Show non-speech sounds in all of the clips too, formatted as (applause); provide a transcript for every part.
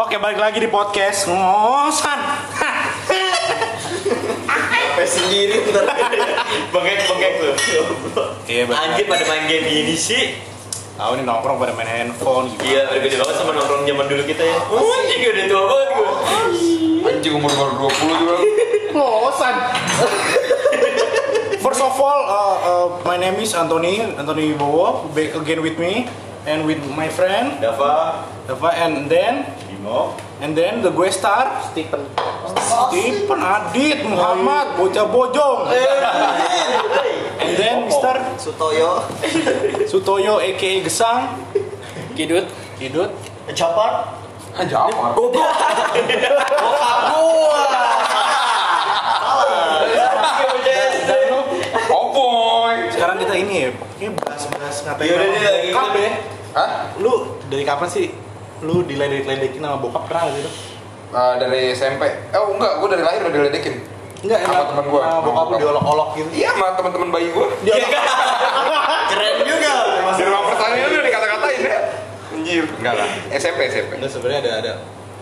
Oke, balik lagi di podcast ngosan. Sampai sendiri ntar bengek bengek tuh Iya, bener. anjir pada main game gini sih Tahu nih nongkrong pada main handphone gitu. iya udah gede banget sama nongkrong zaman dulu kita ya anjing udah tua banget gue Anjing umur baru 20 juga. Ngosan. First of all, uh, uh, my name is Anthony, Anthony Bowo, back again with me and with my friend Dava Dava and then Bimo and then the guest star? Stephen Stephen Adit Muhammad bocah bojong. And then Mr. Sutoyo. Sutoyo aka Gesang. Kidut. Hidut Japar Jamar. dan lu Oh sekarang kita ini ya ini bahas-bahas ngatain Iya, udah, bokap gitu. ya Hah? lu dari kapan sih lu diledek-ledekin sama bokap pernah gak gitu Ah, dari SMP. Oh enggak, gue dari lahir udah diledekin. enggak Sama emang temen gua. sama bokap lu diolok-olok gitu Iya, sama teman-teman bayi gue. (laughs) keren juga Di ruang pertanian udah dikata-katain ya. Anjir. Enggak lah. SMP, SMP. enggak sebenarnya ada ada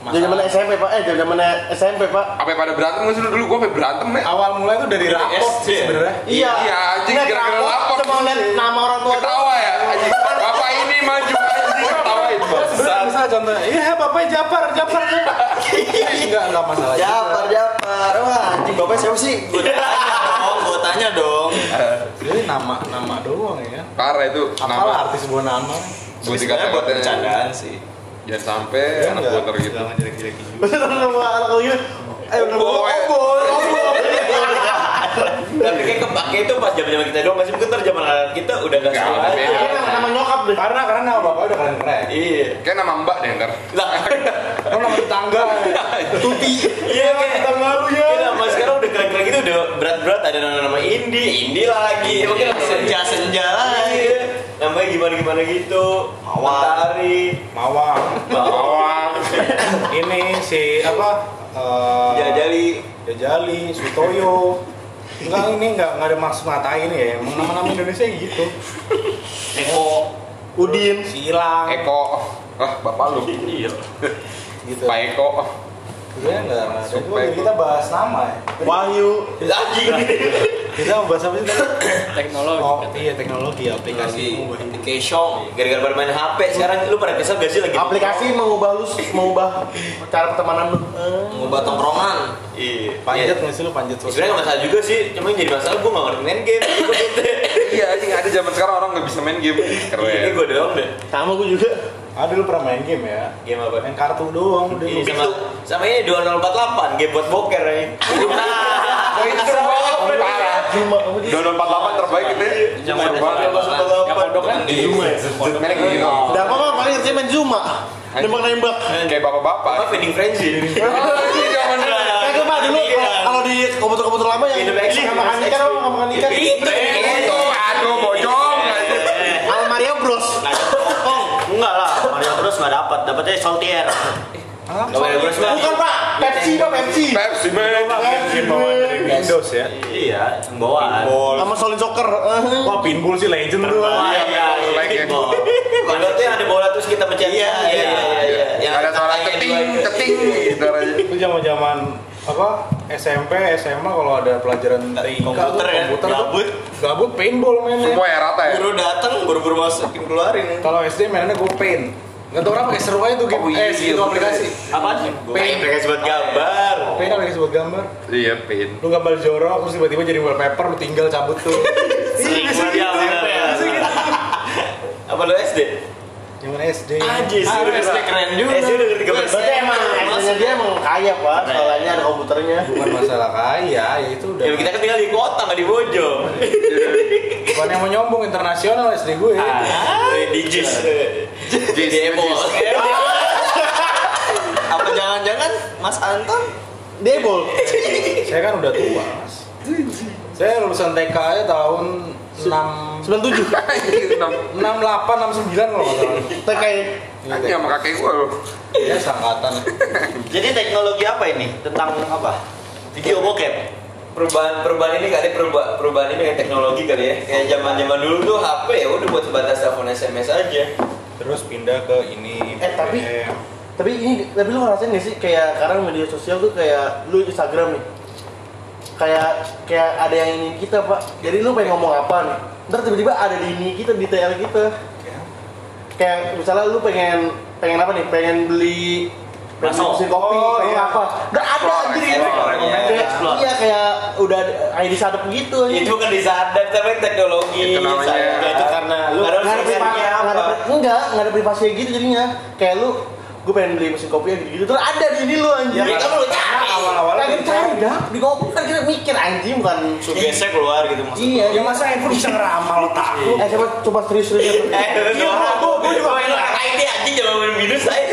Dari zaman SMP pak, eh zaman SMP pak Apa pada berantem nggak sih lu dulu? Gue sampai berantem ya. awal mulai tuh dari rapot sih sebenarnya Iya, anjing, Ngeliat gara-gara lapor. Cuma lihat nama orang tua Ketawa ya, anjing. Bapak ini maju anjing ketawain. Misal contohnya, iya bapaknya Japar, Japar, Japar. (laughs) enggak, enggak masalah. Japar, Japar Wah anjing bapak siapa sih? gue tanya dong gue tanya dong Jadi nama nama doang ya. Parah itu. Apalah Nama. arti sebuah nama. Gue sebenarnya buat bercandaan sih Jangan sampai anak gue tergitu. Jangan jelek-jelekin (laughs) juga. Bener nama anak gitu Eh nama Oh, (laughs) tapi kayak kepake itu pas zaman zaman kita doang masih mungkin ntar zaman anak kita udah gak aja. beda. Ini nama, nyokap deh Karena karena nama bapak udah keren keren. iya Kayak nama mbak deh ntar. lah Lo (laughs) nama tetangga. (laughs) Tuti iya kayak tetangga lu ya. Iya, nama sekarang udah keren-keren gitu udah berat-berat ada nama-nama Indi, Indi lagi, mungkin senja-senja lagi. Namanya gimana-gimana gitu. Matahari, Mawang. Bawang, Ini si apa? eh, Jajali. Jajali, Sutoyo. Enggak ini enggak enggak ada maksud ngatain ya. Emang nama-nama Indonesia gitu. Eko. Udin Silang. Eko. Ah, bapak lu. Iya. gitu. Pak Eko. Sebenarnya enggak Supaya- jadi kita bahas nama ya. Wahyu Anjing. Kita mau bahas apa sih tadi? teknologi Oh, iya teknologi aplikasi. Application. Gara-gara pada main HP sekarang lu pada kesel gak sih lagi? Aplikasi mengubah lu mengubah cara pertemanan lu Ngubah tongkrongan. Iya. Panjat nggak sih lu panjat Sebenarnya sosial? gak masalah juga sih, cuma yang jadi masalah gue gak ngerti main game (laughs) Iya, anjing ada zaman sekarang orang nggak bisa main game. Ini Keren. gue doang deh Sama gue juga Ah dulu pernah main game ya. Game apa? Main kartu doang udah. Ini sama, sama ini 2048, game buat boker ya Oh, itu seru banget. Parah. Cuma apa dia? Dono 48 terbaik itu. ya. Yang banget. Yang di Zuma ya? Kayak gitu. Udah apa mah paling ngerti main Zuma Nembak-nembak Kayak bapak-bapak. Apa feeding frenzy? (laughs) Ini zaman dulu. Kayak gue mah dulu kalau- kalau di komputer-komputer lama yang apa nggak makan ikan Itu Itu, aduh, bojong. Al Mario Bros Oh, enggak lah, Mario Bros gak dapat, dapatnya Saltier Bukan pak, Pepsi pak Pepsi. Pepsi man. Game bawaan dari Windows ya. Iya, bawaan Sama Solid Soccer. Wah pinball sih legend tuh. Iya, iya, betul, like ya. Kalau tuh yang ada bola terus kita pencet. Iya, iya, iya Yang Ada suara keting, keting. Gitu aja. Itu zaman zaman apa SMP SMA kalau ada pelajaran TIK Komputer tuh, ya, komputer tuh, gabut. gabut paintball mainnya. Semua ya rata ya. Guru datang, buru-buru masukin keluarin. Kalau SD mainnya gue paint. Nggak tau kenapa kayak seru aja tuh game. Oh, iya, eh, iya, itu aplikasi. Apaan? Paint. Aplikasi buat gambar Paint aplikasi buat gambar. Iya, pin. Lu gambar jorok terus tiba-tiba jadi wallpaper lu tinggal cabut tuh. (laughs) Sering banget ya, ya. Apa lu SD? Zaman SD. Anjir, Ah, SD keren juga. SD udah ngerti gambar. Berarti emang SD-nya dia emang kaya pak Soalnya ada komputernya Bukan masalah kaya, ya itu udah. Ya kita kan tinggal di kota, nggak di Bojong. (laughs) Bukan yang mau nyombong internasional SD gue. Ah, di JIS. Di. Jis. (laughs) Apa jangan-jangan Mas Anton? Debol Saya kan udah tua, Mas. Saya lulusan TK aja tahun 6 97 68 69 kalau nggak salah. TK Anjing sama kakek gua loh. Ya sangkatan. Jadi teknologi apa ini? Tentang apa? Video bokep. Perubahan perubahan ini kali perubahan perubahan ini kayak teknologi kali ya. Kayak zaman zaman dulu tuh HP ya udah buat sebatas telepon SMS aja. Terus pindah ke ini. Eh, tapi-. Tapi ini, tapi lu ngerasain gak sih kayak sekarang media sosial tuh kayak lu Instagram nih? Kayak kayak ada yang ingin kita pak. Jadi lu pengen ngomong apa nih? Ntar tiba-tiba ada di ini kita di TL kita kayak misalnya lu pengen pengen apa nih? Pengen beli Masuk. mesin kopi Oh, iya. apa nggak ada anjir Explore, gitu explore, Kayak- explore. iya kayak udah ID sadap gitu anjir. Itu bukan disadap tapi teknologi. Itu namanya- Ya, itu karena lu Karena nggak ada privasi enggak nggak ada privasinya gitu jadinya kayak lu gue pengen beli mesin kopi gitu gitu terus ada di ini lu anjir Ya, kamu lu cari. awal-awal Kagak cari dah di kopi kan kita mikir anjing bukan Sugesnya keluar gitu maksudnya. iya Ya masa handphone bisa ngeramal otak lu? eh coba coba serius serius (laughs) Eh, Iya, gua juga main orang ini anjing jangan main minus saya.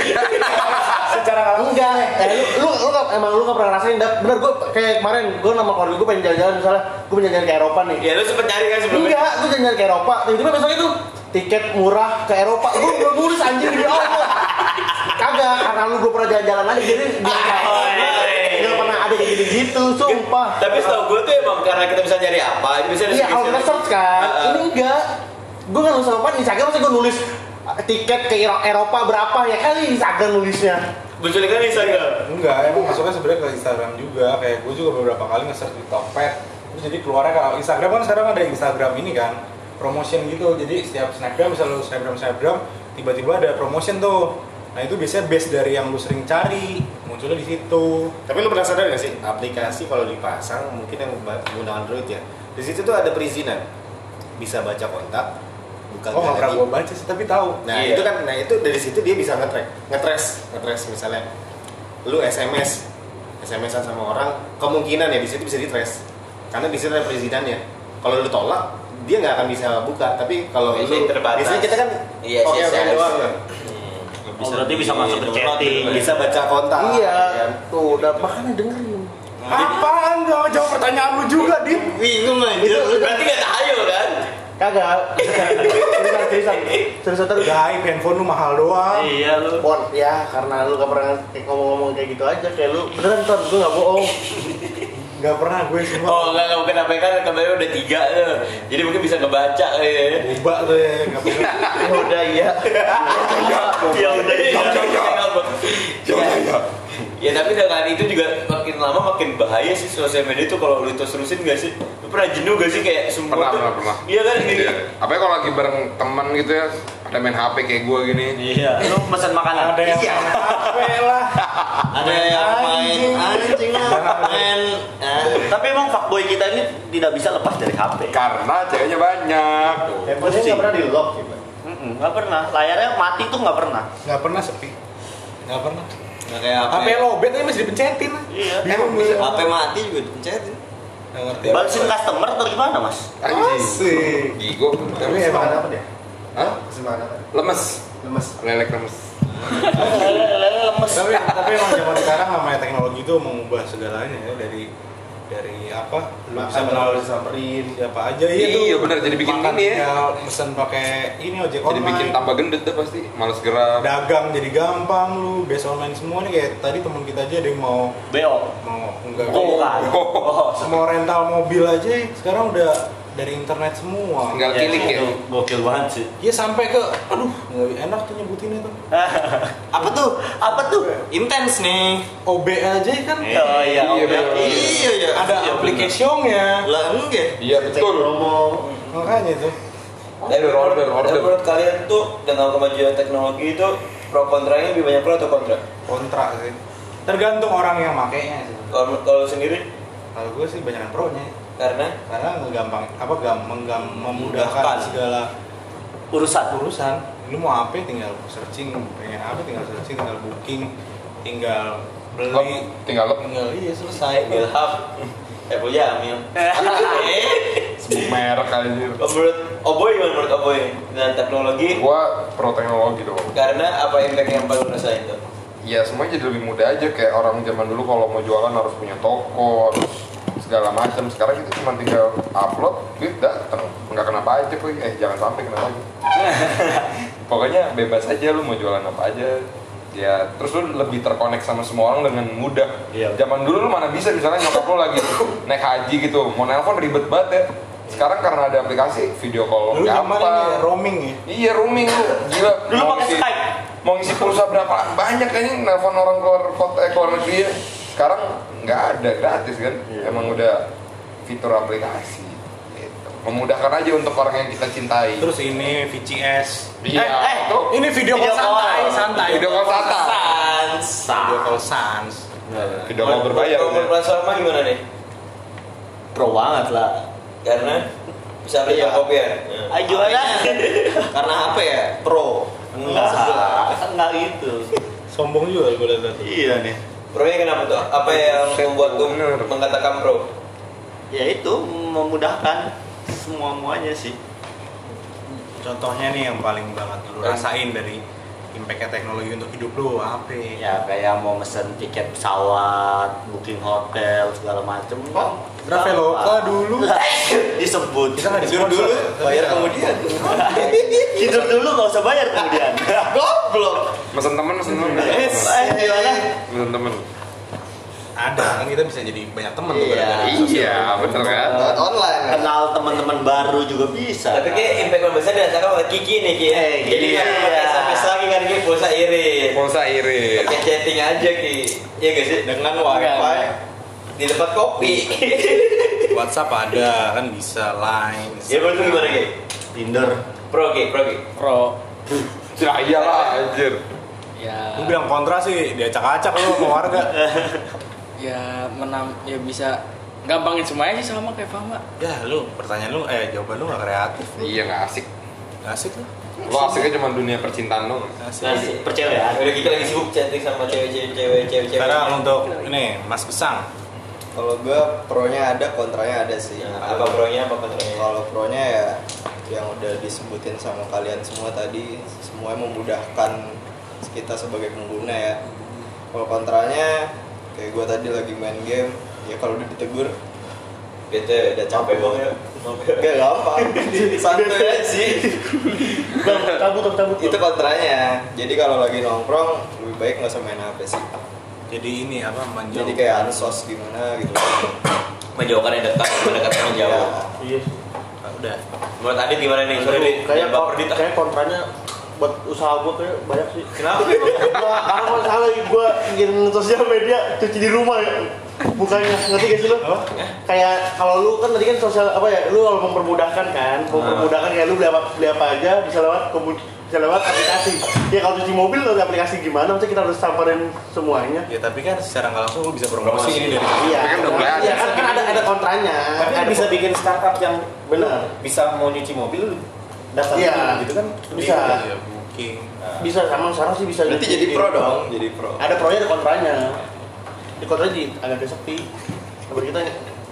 Secara nggak enggak eh, lu lu lu nggak emang lu nggak pernah ngerasain? Dah bener gue kayak kemarin gue nama keluarga gue pengen jalan-jalan misalnya gue pengen jalan-jalan ke Eropa nih. Ya lu sempet nyari kan sebelumnya? enggak gue jalan-jalan ke Eropa. Tiba-tiba besok itu tiket murah ke Eropa. Gue belum nulis anjing di Allah. Kagak karena lu belum pernah jalan-jalan aja jadi (laughs) di Oh, iya, iya. nggak pernah ada kayak gitu-gitu sumpah. Tapi setahu gue tuh emang karena kita bisa nyari apa, bisa Iya, kalau kita search kan, ini enggak. Gue nggak nulis apa di Instagram, masa gue nulis uh, tiket ke Ero- Eropa berapa ya kali Instagram nulisnya. Munculnya kan Instagram. Enggak, emang masuknya sebenarnya ke Instagram juga. Kayak gue juga beberapa kali nge-search di Tokped. Terus jadi keluarnya kalau Instagram kan sekarang ada Instagram ini kan promotion gitu. Jadi setiap snapgram misalnya lu snapgram snapgram tiba-tiba ada promotion tuh. Nah itu biasanya base dari yang lu sering cari munculnya di situ. Tapi lu pernah sadar gak sih aplikasi kalau dipasang mungkin yang menggunakan Android ya. Di situ tuh ada perizinan. Bisa baca kontak, buka Oh nggak pernah gue baca sih tapi tahu. Nah, Iya. itu kan nah itu dari situ dia bisa nge-track, nge-trace, nge-trace misalnya lu SMS SMS-an sama orang, kemungkinan ya di situ bisa di-trace. Karena di situ ada perizinannya. Kalau lu tolak, dia nggak akan bisa buka. Tapi kalau lu terbatas. biasanya kita kan Iya, oke iya, oke doang kan. Oh, berarti bisa masuk ke chatting. Bisa baca kontak. iya, kan? tuh udah makanya dengerin. Apaan? Gak jawab pertanyaan lu juga, Dit. Bingung aja. Berarti gak tahu? Kagak, seriusan, seriusan, seriusan terus. Gaib handphone lu mahal doang. Iya lu. Bon, ya karena lu gak pernah ngomong-ngomong kayak gitu aja, kayak lu beneran ton, gue gak bohong. Gak pernah gue semua. Oh enggak, enggak mungkin apa kan kemarin udah tiga tuh Jadi mungkin bisa ngebaca ya Boba tuh ya, gak pernah. Ya udah iya. Ya udah ya Ya tapi dengan itu juga makin lama makin bahaya sih sosial media itu kalau lu terus-terusin gak sih? Lu pernah jenuh gak sih kayak sumpah Pernah, tuh? pernah, pernah. Iya kan? Iya. Apalagi kalau lagi bareng teman gitu ya, ada main HP kayak gue gini. Iya. Lu pesan makanan. Ada yang Iya. main HP lah. Ada yang main anjing lah Main ah. Tapi emang fuckboy kita ini tidak bisa lepas dari HP. Karena ceweknya banyak. Handphone nggak pernah di lock gitu. Nggak pernah. Layarnya mati tuh nggak pernah. Gak pernah sepi. Gak pernah. Nggak kayak HP lobet aja masih dipencetin. Iya. Gue. HP mati juga dipencetin ngerti. Balesin customer atau gimana mas? Anjing. Asik. Gigo. Tapi emang apa dia? Hah? Apa? Lemes. Lemes. Lelek lemes. Lemes. tapi tapi emang zaman sekarang namanya teknologi itu mengubah segalanya ya dari dari apa lu bisa Makan kalau disamperin. siapa aja iya tuh Iya, bener, jadi bikin Makan ini ya. mesen pakai ini ojek Jadi online bikin tambah gendut deh pasti. Males gerak. dagang jadi gampang lu base online semua nih kayak tadi temen kita aja ada yang mau BO. mau enggak Oh, bukan. Oh, mau rental mobil aja sekarang udah dari internet semua Tinggal kilik ya. itu Gokil banget sih. Iya sampai ke aduh nggak enak tuh nyebutin itu (laughs) Apa tuh? Apa tuh? Intens nih OB aja kan Oh iya. Iya, oke. bener. Iya ya ada aplikasinya Lah enggak Iya betul. promo. makanya itu Order, order, order. Menurut kalian tuh dengan kemajuan teknologi itu pro kontranya lebih banyak pro atau kontra? kontra sih tergantung orang yang makainya sih Kalau sendiri kalau gue sih banyak pro nya karena? Karena ngegampang apa gam, menggam, memudahkan segala Urusan. urusan. Lu mau apa? Tinggal searching pengen apa? Tinggal searching tinggal booking tinggal beli. Lep, tinggal lep. tinggal iya selesai. Ilham Eh punya Amil Eh (laughs) Sebut merek kali ini. Menurut Oboy gimana menurut Oboy Dengan teknologi? Gua pro teknologi dong. Karena apa impact yang paling rasain tuh? Ya semuanya jadi lebih mudah aja. Kayak orang zaman dulu kalau mau jualan harus punya toko, harus segala macam. Sekarang itu cuma tinggal upload, duit datang. Nggak kena pajak, wih. eh jangan sampai kena pajak. (laughs) Pokoknya bebas aja lu mau jualan apa aja. Ya, terus lu lebih terkonek sama semua orang dengan mudah. Iya. Zaman dulu lu mana bisa misalnya nyokap lu lagi (laughs) naik haji gitu, mau nelpon ribet banget ya. Sekarang karena ada aplikasi video call lu zaman ini ya, gampang. roaming ya Iya roaming lu, gila. (laughs) Dulu Mau pakai Skype. mau ngisi pulsa berapa banyak kayaknya nelfon orang keluar kota eh, keluar negeri ya. Sekarang nggak ada gratis kan emang udah fitur aplikasi gitu. memudahkan aja untuk orang yang kita cintai Terus ini VCS. iya eh, itu Ini video call Video call. santai, santai. video call santai Sans. Video call sans. video call berbayar Kalau ya. plasma gimana nih? Pro banget lah. Karena bisa beli Iya. kopi ya. Ayo gimana? (laughs) Karena apa ya? Pro. Enggak, enggak gitu. Sombong juga gue lihat tadi. Iya nih. Pro-nya kenapa tuh? Apa yang Set membuat tuh mengatakan pro? Ya itu memudahkan semua muanya sih. Contohnya nih yang paling banget lu rasain dari impact teknologi untuk hidup lu apa? Ya kayak mau mesen tiket pesawat, booking hotel segala macem. Oh, Traveloka dulu. Disebut. Kita nggak Tidur disponsor dulu, ya? bayar kemudian. (laughs) Tidur dulu nggak usah bayar kemudian. Goblok. mesen temen mesen temen Eh, gimana? mesen temen Ada kan kita bisa jadi banyak teman tuh Iya. gara-gara sosial iya bener kan Lewat online. kan? Kenal teman-teman baru juga bisa. Tapi kayak impact paling besar dirasakan oleh Kiki nih Ki. Eh, Jadi Kiki, kan iya. SMS lagi kan Ki pulsa irit. pulsa irit Pakai chatting aja Ki. Iya gak sih? Dengan wifi, Di tempat kopi. (laughs) WhatsApp ada kan bisa line. Ya menurut lu gimana Ki? Tinder. Pro Ki, pro Ki. Pro. ya (laughs) iyalah anjir Ya. Lu bilang kontra sih diacak-acak lu sama warga. (laughs) Ya menam ya bisa gampangin semuanya sih sama kayak Fama. ya lu pertanyaan lu eh jawaban lu gak kreatif. iya nggak asik Gak asik lu. lo asiknya cuma dunia percintaan dong Gak asik. Nah, percaya Udah kita lagi sibuk chatting sama cewek-cewek cewek-cewek. Sekarang untuk ini Mas Besang. Kalau gue pro-nya ada, kontranya ada sih. Nah, apa pro-nya apa kontranya? Kalau pro-nya ya yang udah disebutin sama kalian semua tadi, semuanya memudahkan kita sebagai pengguna ya. Kalau kontranya kayak gue tadi lagi main game, ya kalau udah ditegur Bete, Udah capek banget. gak gampang, (laughs) santai aja sih. Bang, cabut, Bang, cabut. Itu kontranya. Jadi kalau lagi nongkrong lebih baik nggak usah main HP sih. Jadi ini apa menjauh. Jadi kayak ansos gimana gitu. Menjauhkan yang dekat, mendekat yang menjauh. Ya, Iya. Ah, udah. Menurut Adit gimana nih? Sorry, kayak kontranya buat usaha gue kayak banyak sih. Kenapa? Karena kalau salah gue ingin sosial media cuci di rumah ya. Bukannya ngerti gak sih lu? Kayak kalau lu kan tadi kan sosial apa ya? Lu kalau mempermudahkan kan, mempermudahkan kayak lu beli apa beli apa aja bisa lewat bisa lewat aplikasi. Ya kalau cuci mobil lewat aplikasi gimana? Maksudnya kita harus samperin semuanya. Ya tapi kan secara nggak langsung lu bisa promosi ini dari Iya, kan udah mulai ada. Iya kan, kan ada ada kontranya. Tapi kan bisa bikin startup yang Benar. bisa mau nyuci mobil daftar Iya. gitu kan Bisa. Ya, booking. bisa sama sekarang sih bisa. berarti jadi pro dong, jadi pro. Ada pronya ada kontranya. Di kontranya di agak agak sepi. Kabar kita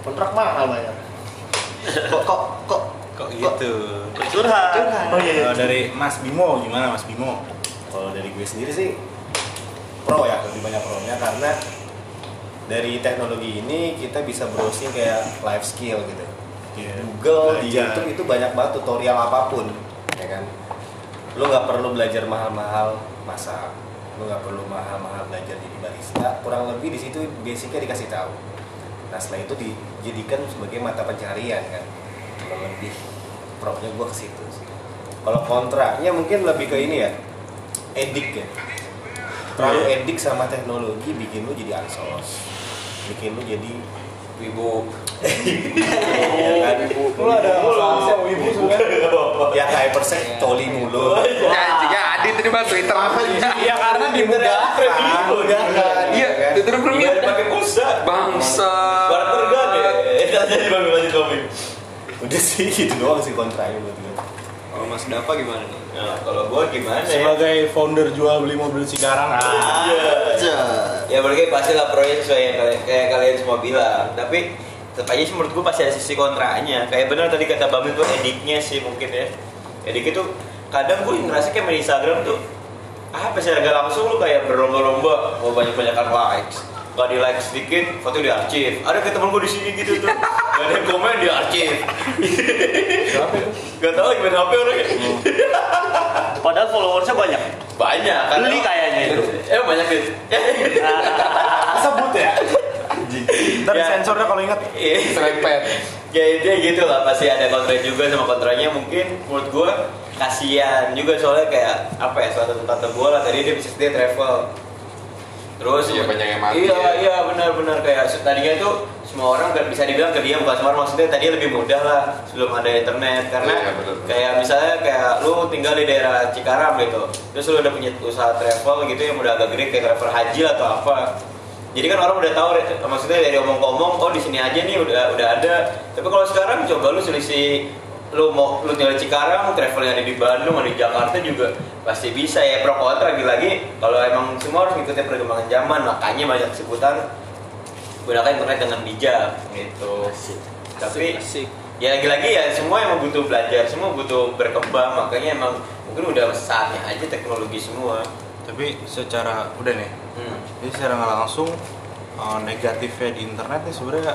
kontrak mahal bayar. Kok kok kok Kok gitu? Curhat. Oh iya. iya. Kalau dari Mas Bimo gimana Mas Bimo? Kalau dari gue sendiri sih pro ya, lebih banyak pro-nya karena dari teknologi ini kita bisa browsing kayak life skill gitu. Iya. Google, di Belajar. YouTube itu banyak banget tutorial apa pun, ya kan. Lu nggak perlu belajar mahal-mahal masak, lu nggak perlu mahal-mahal belajar jadi barista. Kurang lebih di situ basicnya dikasih tahu. Nah setelah itu dijadikan sebagai mata pencarian kan. Kurang lebih pro-nya gua ke situ sih. Kalau kontranya mungkin lebih ke ini ya, edik ya. Terlalu edik sama teknologi bikin lu jadi ansos, bikin lu jadi Wibu. Ya? Lu ada masalah sama ibu sebenarnya? ya kayak persek coli mulu. ya anjing ya Adit ini mah Twitter Iya karena dimudahkan. Dimudahkan, iya kan? Twitter Iya, premium pakai pulsa. bangsa Barter gun ya. Eh, jadi bang lanjut Bobby. Udah sih gitu doang sih kontranya buat gue. Kalau Mas Dapa gimana nih? Nah, kalau gua gimana ya? Sebagai founder jual beli mobil Cikarang. Aja. Ya berarti pasti lah proyek sesuai yang kayak kalian semua bilang. Tapi tetap aja sih menurut gua pasti ada sisi kontranya. Kayak benar tadi kata Bami tuh ediknya sih mungkin ya. Edik itu kadang gue ngerasa kayak main Instagram tuh apa sih agak langsung lu kayak berlomba-lomba mau banyak-banyakan likes Gak di like sedikit, foto di arsip. Ada kayak temen gue di sini gitu tuh. Gak ada yang komen di arsip. Gak tau gimana HP orangnya. Padahal followersnya banyak. Banyak kan. Beli kayaknya itu. Eh banyak deh. (laughs) Sebut ya. Ntar Ya. sensornya kalau ingat. Iya. serempet ya itu gitu lah pasti ada kontra juga sama kontranya mungkin menurut gua kasihan juga soalnya kayak apa ya tante gue lah tadi dia bisnis dia travel terus Iya, banyak yang mati iya ya. iya benar-benar kayak tadinya itu semua orang gak bisa dibilang ke dia bukan semua orang maksudnya tadi lebih mudah lah sebelum ada internet karena Iya, benar. kayak misalnya kayak lu tinggal di daerah Cikarang gitu terus lu udah punya usaha travel gitu yang udah agak gede kayak travel haji atau apa jadi kan orang udah tahu maksudnya dari omong ke omong oh di sini aja nih udah udah ada. Tapi kalau sekarang coba lu selisih lu mau lu tinggal di Cikarang travelnya ada di Bandung ada di Jakarta juga pasti bisa ya pro kontra. Lagi-lagi kalau emang semua harus ngikutin perkembangan zaman makanya banyak sebutan gunakan internet dengan bijak gitu. Tapi Asik. ya lagi-lagi ya semua emang butuh belajar semua butuh berkembang makanya emang mungkin udah saatnya aja teknologi semua Tapi secara udah nih, hmm. jadi secara nggak langsung eh, negatifnya di internet nih sebenarnya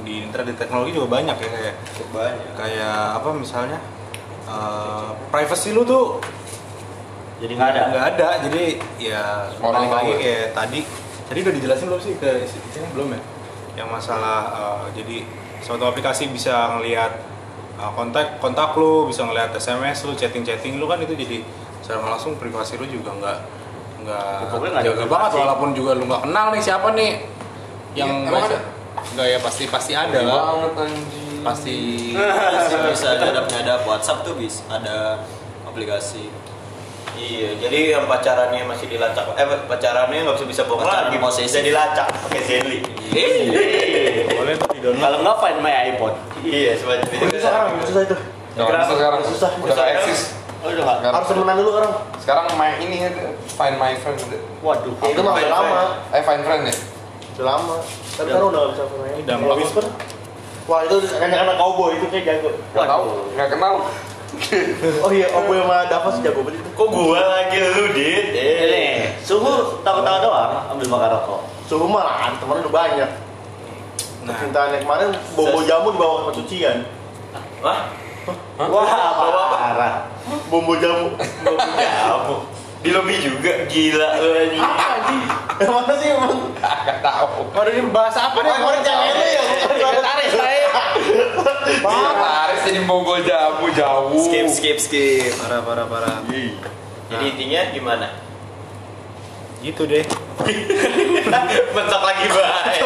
di internet di teknologi juga banyak ya kayak banyak. kayak apa misalnya eh, privacy lu tuh Jadi nggak ada. nggak ada jadi ya Orang balik lagi ya? kayak tadi tadi udah dijelasin belum sih ke ini belum ya yang masalah eh, jadi suatu aplikasi bisa ngelihat kontak kontak lu bisa ngelihat SMS lu chatting chatting lu kan itu jadi secara nggak langsung privasi lu juga nggak nggak ada jaga banget walaupun juga lu nggak kenal nih siapa nih yang Iya, emang baca. ada? nggak ya pasti pasti ada lah banget anjing pasti (laughs) bisa bisa nyadap nyadap WhatsApp tuh bisa ada aplikasi Iya, jadi yang pacarannya masih dilacak, eh pacarannya nggak bisa bisa bohong Pacaran lagi, posesif. bisa dilacak pakai Zenly. boleh tuh di download Kalau nggak find my iPod. Iya, semacam itu. Susah sekarang, udah susah itu. Bisa sekarang Susah. udah eksis Oh udah nggak. Nggak- Harus temenan dulu sekarang. sekarang main ini ada find my friend Waduh. Itu mah udah lama, eh find friend ya udah lama. Tapi sekarang udah nggak bisa main. Udah bagus. Whisper, Wah itu anak-anak cowboy itu kayak jago. nggak tahu nggak kenal (laughs) Oh iya, cowboy sama Davos jago banget itu. Kok gua lagi lu, Dit? Ini Eh. suhu tahu-tahu doang ambil makan rokok. Suhu mah lah, temen udah banyak. nah Cintaannya kemarin bobo jamu dibawa ke cucian. Wah, Wah, parah. Bombo jamu. kamu (laughs) di lobi juga gila lu anjing. Yang mana sih emang? nggak tahu Kalau ini bahasa apa nih? Kemarin jangan ini ya. Tarik saya. Laris jadi Bogor jamu jauh skip skip skip Parah parah parah. Jadi intinya gimana? Gitu deh. (laughs) Bentak lagi baik.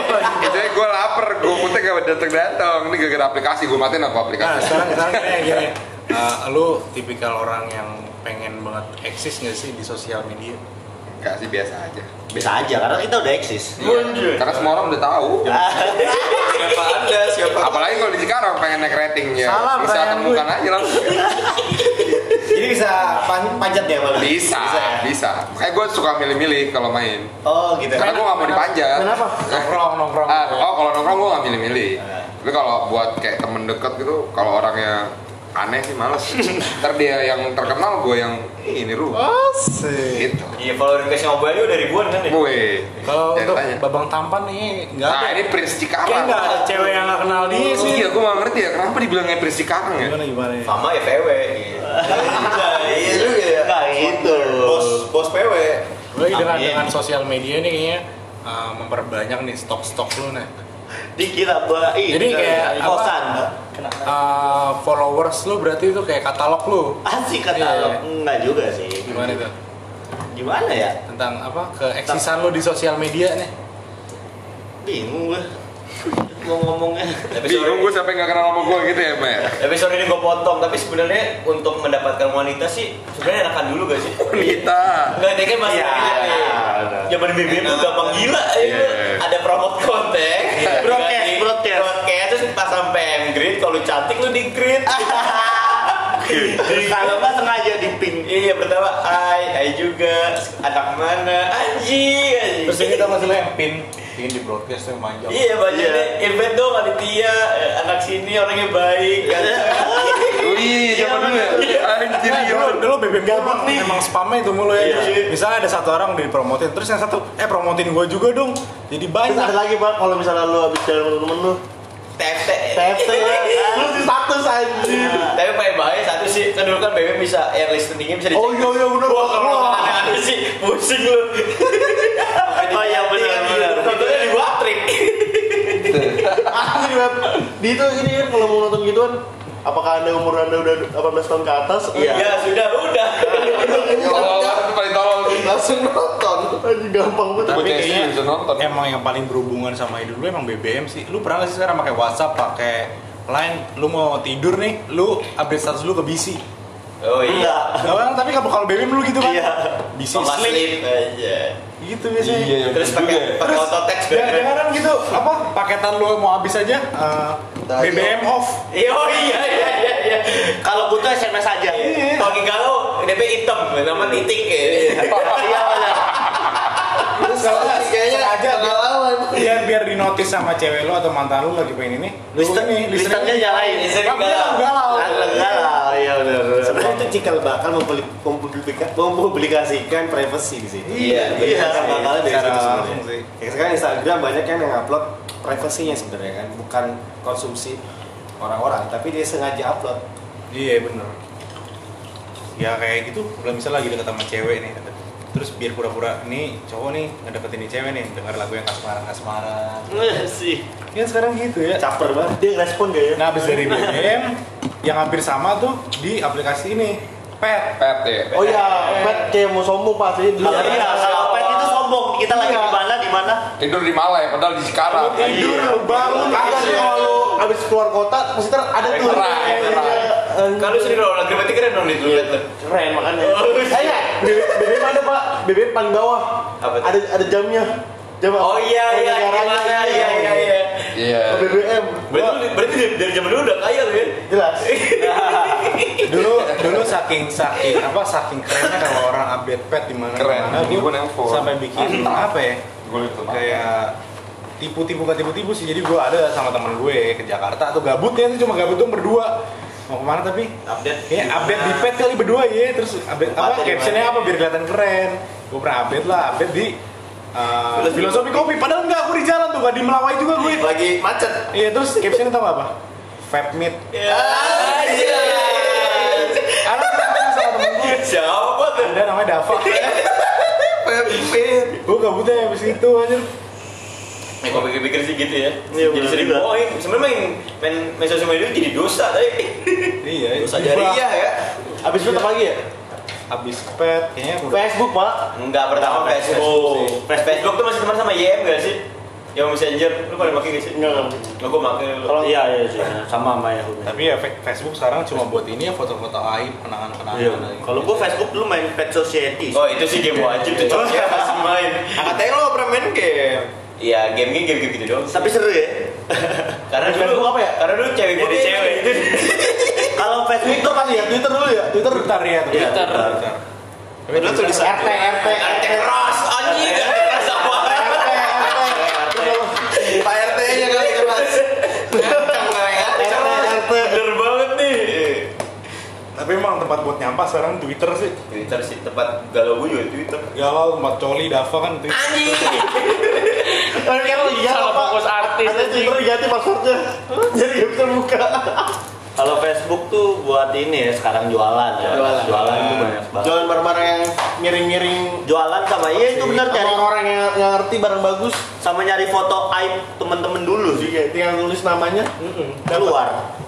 Jadi gue lapar, gue putih gak datang datang. Ini gara-gara aplikasi, gue matiin aku Nah aplikasi. sekarang sekarang gini gini. Eh, lu tipikal orang yang pengen banget eksis nggak sih di sosial media? Gak sih biasa aja. Bisa aja karena kita udah eksis. Iya. Karena semua orang udah tahu. siapa anda siapa Apalagi kalau di Cikarang pengen naik ratingnya. Salah Bisa temukan aja langsung. (laughs) jadi bisa pan- panjat ya malah Bisa, ya? bisa. Kayak gue suka milih-milih kalau main. oh gitu Karena gue gak mau dipanjat. Kenapa? Nongkrong nongkrong. Ah, oh kalau nongkrong gue gak milih-milih. Tapi kalau buat kayak temen deket gitu, kalau orangnya aneh sih males. Ntar dia yang terkenal, gue yang "Ih, ini ru. Asik. Gitu. Iya, follower request mobile udah ribuan kan ya? Gue. Kalau untuk tanya. babang tampan nih nggak Nah ada. ini Prince Kayak Cikarang. nggak ada cewek yang nggak kenal dia sih. Iya, gue gak ngerti ya kenapa dibilangnya Prince Cikarang ya. Gimana gimana ya? Sama ya PW gitu. Iya juga ya Nggak gitu. bos bos PW Lagi dengan dengan sosial media nih kayaknya uh, memperbanyak nih stok-stok lu nih. Dikit apa? Ih, Jadi kayak apa? kosan. Uh, followers lu berarti itu kayak katalog lu. Asik. Iya. Enggak juga sih. Gimana itu? Gimana ya? Tentang apa? Keeksisan lu di sosial media nih. Bingung gue. Mau ngomongnya. Bingung gue sampai gak kenal sama gue gitu ya, Mer. Episode ini gue potong, tapi sebenarnya untuk mendapatkan wanita sih sebenarnya enakan dulu gak sih? Wanita. Enggak, dia kan masih Iya, gila nih. benar. Zaman BBM tuh gampang gila ya. Iya. Ada promote konten, Broadcast, broadcast. broadcast terus pas sampai grid, kalau lu cantik lu di grid. (laughs) Kalau nggak sengaja di pin. Iya pertama, hai, hai juga, anak mana, anjing, anjing. Terus ini kita masalah yang pin, pin di broadcast yang panjang. Iya bajunya invent dong Aditya eh, anak sini orangnya baik kan. Wih, zaman dulu ya. Anjir, Nah, iya. dulu, dulu BBM gabut nih emang spamnya itu mulu ya. Iya. Misalnya ada satu orang dipromotin, terus yang satu, eh promotin gue juga dong. Jadi Terus ada banyak. lagi pak, kalau misalnya lu habis jalan sama temen lu, TFT. TFT, lu di status anjir. Tapi paling bahaya satu sih, kan dulu kan BBM bisa yang listeningnya bisa dicek. Oh iya iya bener. Wah kalau aneh-aneh sih pusing lu. Oh iya benar benar. Contohnya di Watrik. Asli web. Di itu ini kan kalau mau nonton gituan, apakah anda umur anda udah 18 tahun ke atas Ya sudah, udah. Langsung nonton Anjing gampang banget Tapi kayaknya bisa nonton. emang yang paling berhubungan sama hidup lu emang BBM sih. Lu pernah gak sih sekarang pakai WhatsApp, pakai Line, lu mau tidur nih, lu update status lu ke BC. Oh iya. Gak kan? Tapi kalau kalau BBM lu gitu kan? Iya. BC Sama sleep. sleep aja. Gitu biasanya. Iya, iya. Terus pakai pakai auto text Jangan jangan gitu, apa paketan lu mau habis aja eh, BBM off. Iya, oh iya iya iya iya. Kalau butuh SMS aja. Iya. Kalau galau DP hitam nama titik ya. Iya benar. Terus kalau kayaknya aja pengalaman. biar biar di notice sama cewek lu atau mantan lu lagi pengen ini. lu Lister ini, listernya nyalain. Listernya Kamu galau. galau. Galau, iya benar. Sebenarnya itu cikal bakal mempublik- mempublika- mempublikasikan privacy di situ. Iya, Iya, iya. bakalnya dari Secara situ langsung sebenarnya. sih. Kayak sekarang Instagram banyak kan yang upload privasinya sebenarnya kan, bukan konsumsi orang-orang, tapi dia sengaja upload. Iya bener. Ya kayak gitu, kalau misalnya lagi deket sama cewek nih, terus biar pura-pura ini cowok nih ngedeketin nih cewek nih, denger lagu yang kasmaran kasmaran. sih. Ya sekarang gitu ya. Caper banget. dia respon gak ya Nah abis dari BBM, yang hampir sama tuh di aplikasi ini, Pet. Pet ya. oh iya pet kayak mau sombong pas ini dulu Kalau iya, kalau pet itu sombong. Kita lagi Iya. di mana di mana? Tidur di Malai padahal di Cikarang. Tidur, bangun, Kagak kalau abis keluar kota pasti ter ada tuh Iya, iya. Kalau sendiri lagi berarti keren dong itu lihat. keren makanya Oh, iya. BBM ada pak BBM paling bawah Apa tuh? ada ada jamnya jam Oh iya iya negaranya, gimana iya iya iya. Iya. Oh, BBM Berarti berarti dari, dari zaman dulu udah kaya lu ya. jelas (laughs) dulu dulu saking saking apa saking kerennya kalau orang update pet di mana Keren. mana sampai bikin apa ya Gue itu kayak tipu-tipu gak tipu-tipu sih jadi gue ada sama temen gue ke Jakarta atau gabutnya itu cuma gabut tuh berdua mau ke mana tapi? Update. kayak update di pet kali berdua ya terus update apa? Tempatnya di captionnya apa biar kelihatan keren? Gue pernah update lah update di uh, filosofi kopi. padahal enggak aku di jalan tuh gak di Melawai juga gue Lagi macet. iya terus captionnya tau apa? Vape meet Iya. ada sama temen gue Siapa tuh? ada namanya Dava. Gue gabutnya habis itu anjir Ya, kalau pikir-pikir sih gitu ya. Iya, jadi sering juga. bohong. Sebenarnya main, main, main sosial media itu jadi dosa, tapi (laughs) iya dosa gibah. jariah ya. abis itu apa lagi ya abis pet kayaknya udah Facebook pak Enggak pertama Pertama Facebook. Facebook Facebook, Facebook tuh masih teman sama YM gak sih? Yang Messenger, lu pada pakai gak sih? enggak enggak Nggak, gue pakai lu. Kalau- Iya iya sih sama sama ya. Tapi ya Facebook sekarang cuma buat ini ya foto-foto aib, kenangan-kenangan. Iya. Kalau gua Facebook dulu main Pet Society. Oh itu sih game wajib tuh, saya masih main. Katanya lo pernah main game. Iya, game-game game gitu doang. Tapi seru ya. (laughs) Karena dulu apa ya? Karena dulu cewek jadi cewek. (laughs) Kalau Facebook Twitter pasti ya Twitter dulu ya Twitter Twitter ya, Iya, Twitter. Twitter. Tapi Padahal tulisan RT RT RT keras, anjing, RT keras apa? Pak RT nya kali keras. Ya. (laughs) Bener banget nih. Tapi emang tempat buat nyampah sekarang Twitter sih. Twitter sih tempat galau gue juga Twitter. Galau tempat coli, Dava kan Twitter. Anjing. Kan lagi Salah fokus artis Ada. Twitter diganti passwordnya (laughs) Jadi gak bisa buka Kalau Facebook tuh buat ini ya sekarang jualan ya. Jualan. Jualan tuh banyak banget. Jualan barang-barang yang miring-miring Jualan sama iya itu benar cari orang-orang yang, yang ngerti barang bagus sama nyari foto aib temen-temen dulu sih. Iya, tinggal tulis namanya Keluar.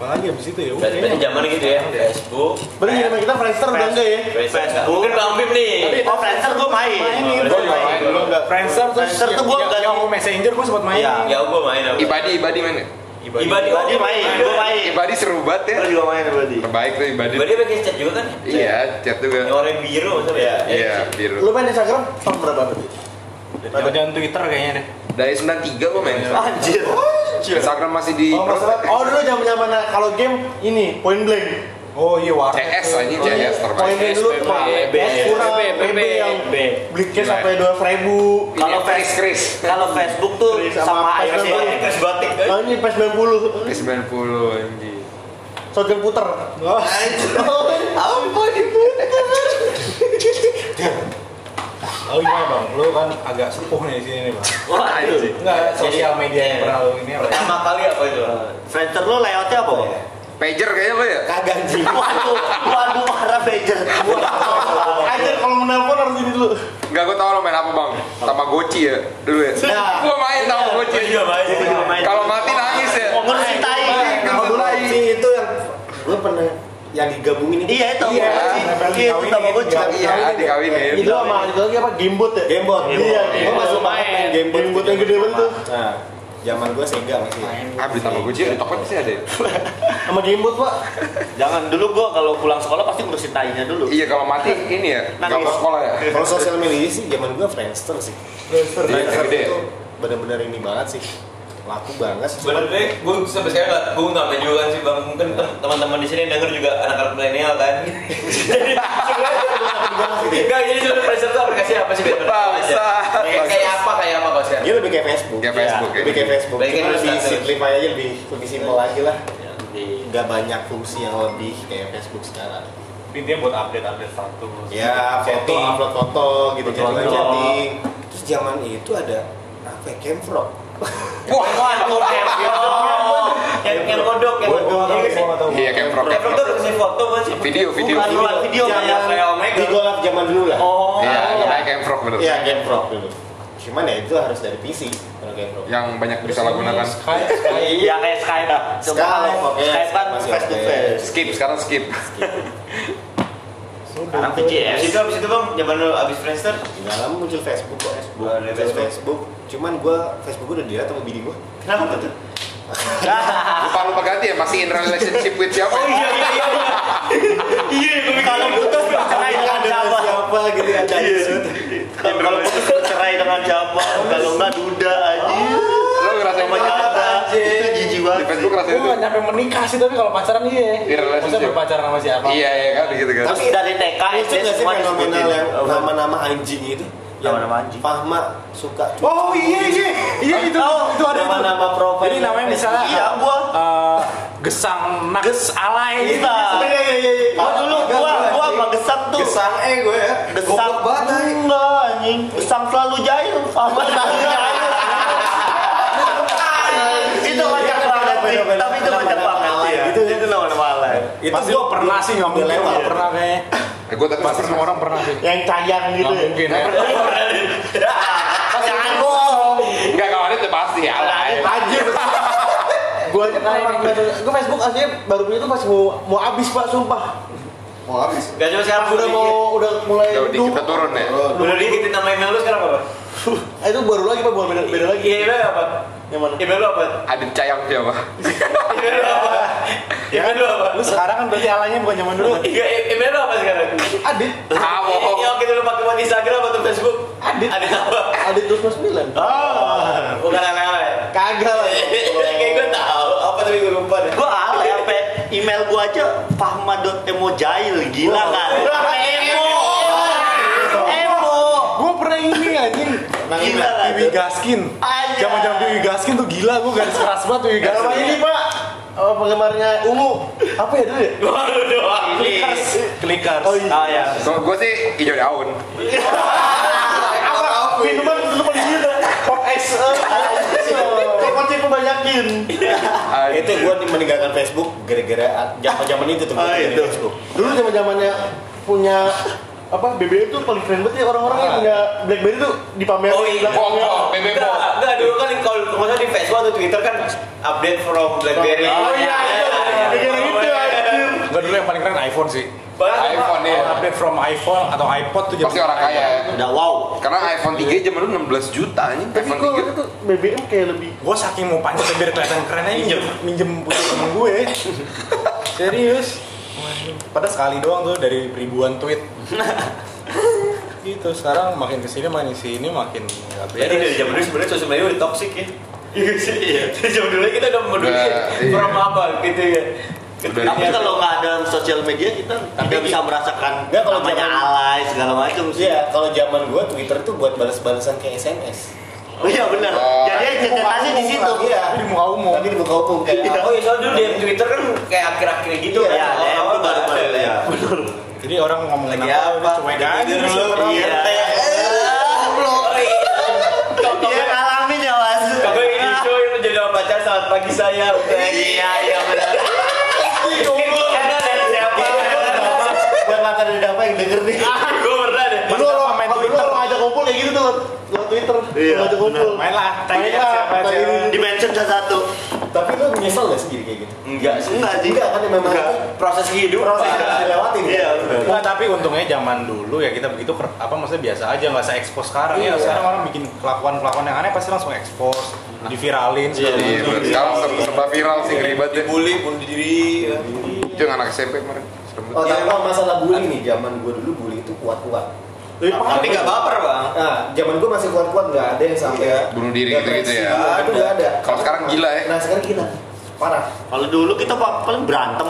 Apalagi abis itu ya udah kayaknya. zaman gitu ya, Facebook. Berarti zaman kita Friendster udah enggak ya? Facebook. Mungkin Bang Bim nih. Oh Friendster gua main. Main nih, gua Friendster main main. dulu enggak. Friendster terus Friendster tuh gua yang- ganti- yang Messenger gua sempat main. Iya. Ya gue main apa? Ibadi, ibadi mana? Ibadi. Ibadi. Ibadi main, gua main. Ibadi seru banget ya. Gua juga main Ibadi. Terbaik tuh ibadi. Ibadi pakai chat juga kan? Iya, chat juga. Yang warna biru maksudnya ya? Iya, biru. Lu main Instagram tahun berapa berarti? Jangan Twitter kayaknya deh. Dari 93 gua main. Anjir. Instagram masih di Oh, masalah- oh dulu zaman zaman kalau game ini point blank. Oh iya warnet. CS aja CS Point terbaik. blank dulu PB, PS kurang PB, PB yang PB. beli case Gila. sampai dua ribu. Kalau Ini Chris Face- Chris. Kalau Facebook tuh sama aib sih. Terus batik? Nah ini PS 90 90 anjing. shotgun puter. Oh. Apa itu? Oh gimana bang? Lu kan agak sepuh nih di sini nih bang. Wah, itu. Enggak sosial media yang pernah lu ini apa? ya? Pertama kali apa itu? Friendster lu layoutnya apa, Bang? Pager kayaknya lo ya? Kagak anjing. (laughs) Waduh, waduh, marah pager. Anjir kalau menelpon harus ini dulu. Enggak gue tau lo main apa bang? Tamagotchi ya dulu ya. Nah. Gue main Tamagotchi. Gua juga main. Gua. Kalau mati nangis ya. Ngurusin tai. Kalau dulu si itu yang gue pernah yang digabungin itu. Iya itu. Iya, Iya itu Tamagotchi. Iya dikawinin. Itu sama itu lagi apa? Gamebot ya? Gamebot. Iya, Gue masuk banget main Gamebot. Gamebot yang gede banget tuh. Nah, zaman gue Sega masih. Ah beli Tamagotchi di Tokped sih ada. ya? (laughs) Sama Gamebot, Pak. Jangan dulu gua kalau pulang sekolah pasti ngurusin tainya dulu. Iya kalau mati ini ya. Gak Nangis. mau sekolah ya. Kalau sosial media sih zaman gue Friendster sih. Friendster. Friendster gede. itu benar-benar ini banget sih. Laku banget. Sebenarnya gue sampai sekarang nggak, gue nggak kan sih bang. Mungkin tem- teman-teman di sini denger juga anak-anak milenial kan. (laughs) jadi Enggak, jadi sebenarnya Friendster itu aplikasi apa sih? Bangsa. Kayak apa kayak apa kau sekarang? Dia lebih kayak Facebook. Kayak Facebook, Lebih ya. kayak Facebook. Cuma kayak lebih simplify aja lebih lebih simpel lagi lah. Gak banyak fungsi yang lebih kayak Facebook sekarang. Intinya buat update-update status. Ya, foto, upload foto gitu, chatting, foto. chatting. Terus zaman itu ada apa ya, Camfrog. Wah, waduh, yang yang kodok, yang tahu, Iya. Iya. Camfrog tuh kasih foto sih? Video video. Bukan, video kayak kayak Omega. Di golf zaman dulu lah. Oh, Iya namanya kayak frog bener. Iya, Camfrog dulu. Cuman ya itu harus dari PC kalau Camfrog. Yang banyak bisa gunakan. Skype. Iya kayak Skype. Skype, oke. Skype kan face to face. Skip sekarang skip. Sekarang Abis VCS. itu, abis itu bang, zaman lu abis Friendster, Di dalam muncul Facebook kok. Facebook. Oh, ada Facebook. Facebook. Cuman gua Facebook gua udah dilihat sama bini gua. kenapa tuh? (laughs) Lupa lupa ganti ya masih in relationship with siapa? Oh iya iya iya. Iya, gue Kalau putus bercerai dengan siapa? Siapa gitu ada di situ. Kalau putus bercerai dengan siapa? Kalau enggak duda aja. Lo ngerasain nyata. Itu jijik Di banget. Facebook Gue itu. nyampe menikah sih, tapi kalau pacaran iya. Iya, relationship. Maksudnya berpacaran sama siapa? Iya iya kan gitu kan. Terus dari TK Itu nggak sih semua fenomenal yang nama-nama anjing itu? Yang Nama-nama anjing. Fahma suka. Oh iya iya iya itu itu ada itu. Nama-nama profil. Jadi namanya misalnya Iya, gua. eh, gesang naks alay. Iya. Iya iya iya. Oh dulu gua gua sama gesang tuh. Gesang eh gue ya. Gesang banget. enggak anjing. Gesang selalu jahil. Sama selalu jahil. itu banyak banget sih. beda-beda. Tapi itu banyak ya. Itu nama-nama alay. Itu Pasti gue pernah sih mungkin lewat. nggak pernah kayaknya. Eh, gue tapi Pasti semua orang pernah sih. Yang cayang gitu Nggak ya. mungkin ya. Jangan bohong. Enggak kalau itu pasti alay. Anjir. Gua aja pernah gue Facebook aslinya baru punya tuh pas mau mau habis Pak, sumpah. Mau habis. Gak cuma sekarang Udah mau udah mulai Udah dikit udah turun ya. Udah dikitin nama email lu sekarang apa? Eh, itu baru lagi Pak, bukan beda, beda lagi. Iya, apa? Yang mana? Email lu apa? Adit cayang siapa? Email lu apa? Email lu apa? Lu sekarang kan berarti alaynya bukan zaman dulu. Iya, email lu apa sekarang? Adit. Ah, bohong. Iya, kita lu pakai buat Instagram atau Facebook? Adit. Ada apa? Adit terus mas sembilan. Ah, bukan ale-ale. Kagak lah. (laughs) Kayak gue tahu, apa tapi gue lupa deh. Gua alay sampai email gua aja fahma.emojail gila kan. Emo. Emo. Gue pernah ini anjing. Gila kan? Wiwi Gaskin. Anjay. Zaman-zaman Wiwi Gaskin tuh gila, gue garis keras banget sama Gaskin. ini Pak. Oh, penggemarnya Ungu. Apa ya dulu ya? Waduh doang. Clickers. Clickers. Oh iya. Ah ya. Kalau gue sih hijau daun. Apa? Minuman minuman gila. Pop X. Kocek banyakin. Ah, Itu gue meninggalkan Facebook gara-gara zaman-zaman itu tuh. Ah, itu. Facebook. Dulu zaman zamannya punya apa BBM tuh paling keren banget ya orang-orang yang punya BlackBerry tuh dipamerin Oh iya. Bom, bom, BB bom. Enggak, enggak dulu kan kalau maksudnya di Facebook atau Twitter kan update from BlackBerry. Oh iya, iya. Gara-gara itu, anjir. Enggak dulu yang paling keren iPhone sih. Bahkan iPhone ya. Update from iPhone atau iPod tuh Pasti orang kaya ya. Udah wow. Karena iPhone 3 zaman dulu 16 juta nih. Tapi iPhone kok waktu itu BBM kayak lebih Gue saking mau pancet biar kelihatan keren aja minjem minjem punya temen gue. (laughs) Serius. Padahal sekali doang tuh dari ribuan tweet. (laughs) gitu sekarang makin ke sini makin sini makin nggak Jadi dari beres. zaman dulu sebenarnya sosial media udah toxic ya. Iya sih. Iya. Dari zaman dulu kita udah peduli ya. iya. From apa gitu ya. Udah. Tapi kalau nggak ada sosial media kita tidak bisa merasakan Nggak, kalau namanya zaman- alay segala macam sih. Iya, kalau zaman gue Twitter tuh buat balas-balasan kayak SMS. Oh iya benar. Oh. Jadi ceritanya di situ. Iya. Di muka umum. Tapi di muka umum kayak Oh iya soalnya dulu di Twitter kan kayak akhir-akhir gitu Iya, kan. ya, Awal-awal itu baru baru, ya. Jadi orang ngomongin Lagi apa, apa? cuek aja lu. orang. Iya. Iya ngalamin ya mas. Ini coy lu jadi pacar selamat pagi saya. Iya iya benar. Karena dari siapa? buat makan udah apa yang denger nih. Gue pernah deh. Dulu ngumpul kayak gitu tuh lewat Twitter. Iya, Ngajak ngumpul. Main lah, Main ya, lah. Di mention satu-satu. Tapi lu menyesal gak sih jadi kayak gitu? Enggak sih. Enggak sih. Enggak kan memang Enggak. Proses kehidupan. proses yang harus dilewatin. Iya. Enggak, tapi untungnya zaman dulu ya kita begitu ker- apa maksudnya biasa aja nggak se expose sekarang ya. Iya. Sekarang orang bikin kelakuan-kelakuan yang aneh pasti langsung expose, diviralin segala Iya, macam. bener. sekarang serba viral sih ribet ya. Bully bunuh diri. ya. Itu yang anak SMP kemarin. Oh, tapi kalau masalah bully nih, zaman gue dulu bully itu kuat-kuat. Tapi Tapi nggak baper bang. Nah, zaman gue masih kuat-kuat, nggak ada yang sampai Bunuh diri gitu-gitu ya. Itu nggak ada. Kalau sekarang gila ya. Nah, sekarang gila. Parah. Kalau dulu kita pa- paling berantem.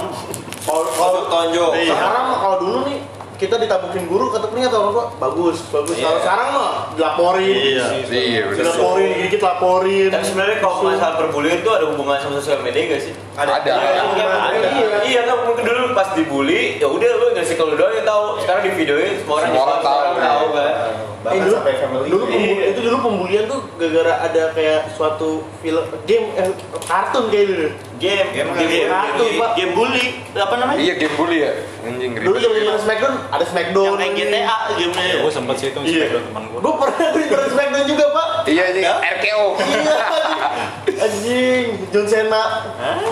Kalau kalau Tonjok. Iya. sekarang mah kalau dulu nih kita ditabukin guru kata peringatan orang tua bagus bagus Iya. kalau sekarang mah dilaporin Iya. Iya, bener. dilaporin dikit laporin Tapi sebenarnya kalau masalah perbulian itu ada hubungan sama sosial media gak sih? Ada. Iya, Ada. iya, ada. iya, iya kan mungkin dulu pas dibully, ya udah lu nggak sih kalau doang yang tahu. Sekarang di videoin semua orang Semua orang tahu. tahu kan. Bahkan Eh, dulu, sampai family. dulu Iya. itu dulu pembulian tuh gara-gara ada kayak suatu film game eh, kartun kayak dulu Game, Game, game, game, kartun game, pak game bully. Apa namanya? Iya game bully ya. Anjing dulu ribet. zaman zaman Smackdown ada Smackdown Yang kayak GTA gamenya. Ya, gue sempet sih itu Iya. Smackdown teman gue. gue pernah gue Smackdown juga pak Iya anjing RKO. iya anjing John Cena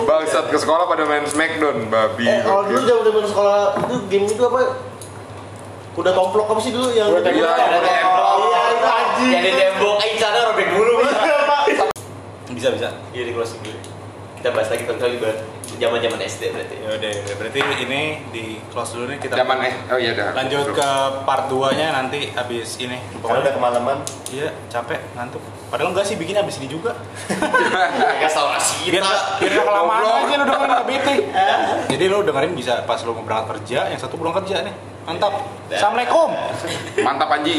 Bangsat ke sekolah pada main Smackdown babi. eh kalau dulu zaman zaman sekolah itu game itu apa udah tomplok apa sih dulu yang Kuda Iya, Iya, tembok. iya itu anjing Yang di tembok, eh sana robek dulu. Iya, Pak. Bisa bisa. Iya di closing dulu. Kita bahas lagi kalau di zaman zaman SD berarti. Ya udah, udah. berarti ini di close dulu nih kita. Zaman eh oh iya dah. Lanjut ke part 2-nya nanti habis ini. Karena udah kemalaman. Iya, capek, ngantuk. Padahal enggak sih bikin habis ini juga. (laughs) Agak salah sih Biar kita. biar kelamaan aja lu dengerin nggak bete. Jadi lu dengerin bisa pas lu mau berangkat kerja, yang satu pulang kerja nih. Mantap. Assalamualaikum. Mantap anjing.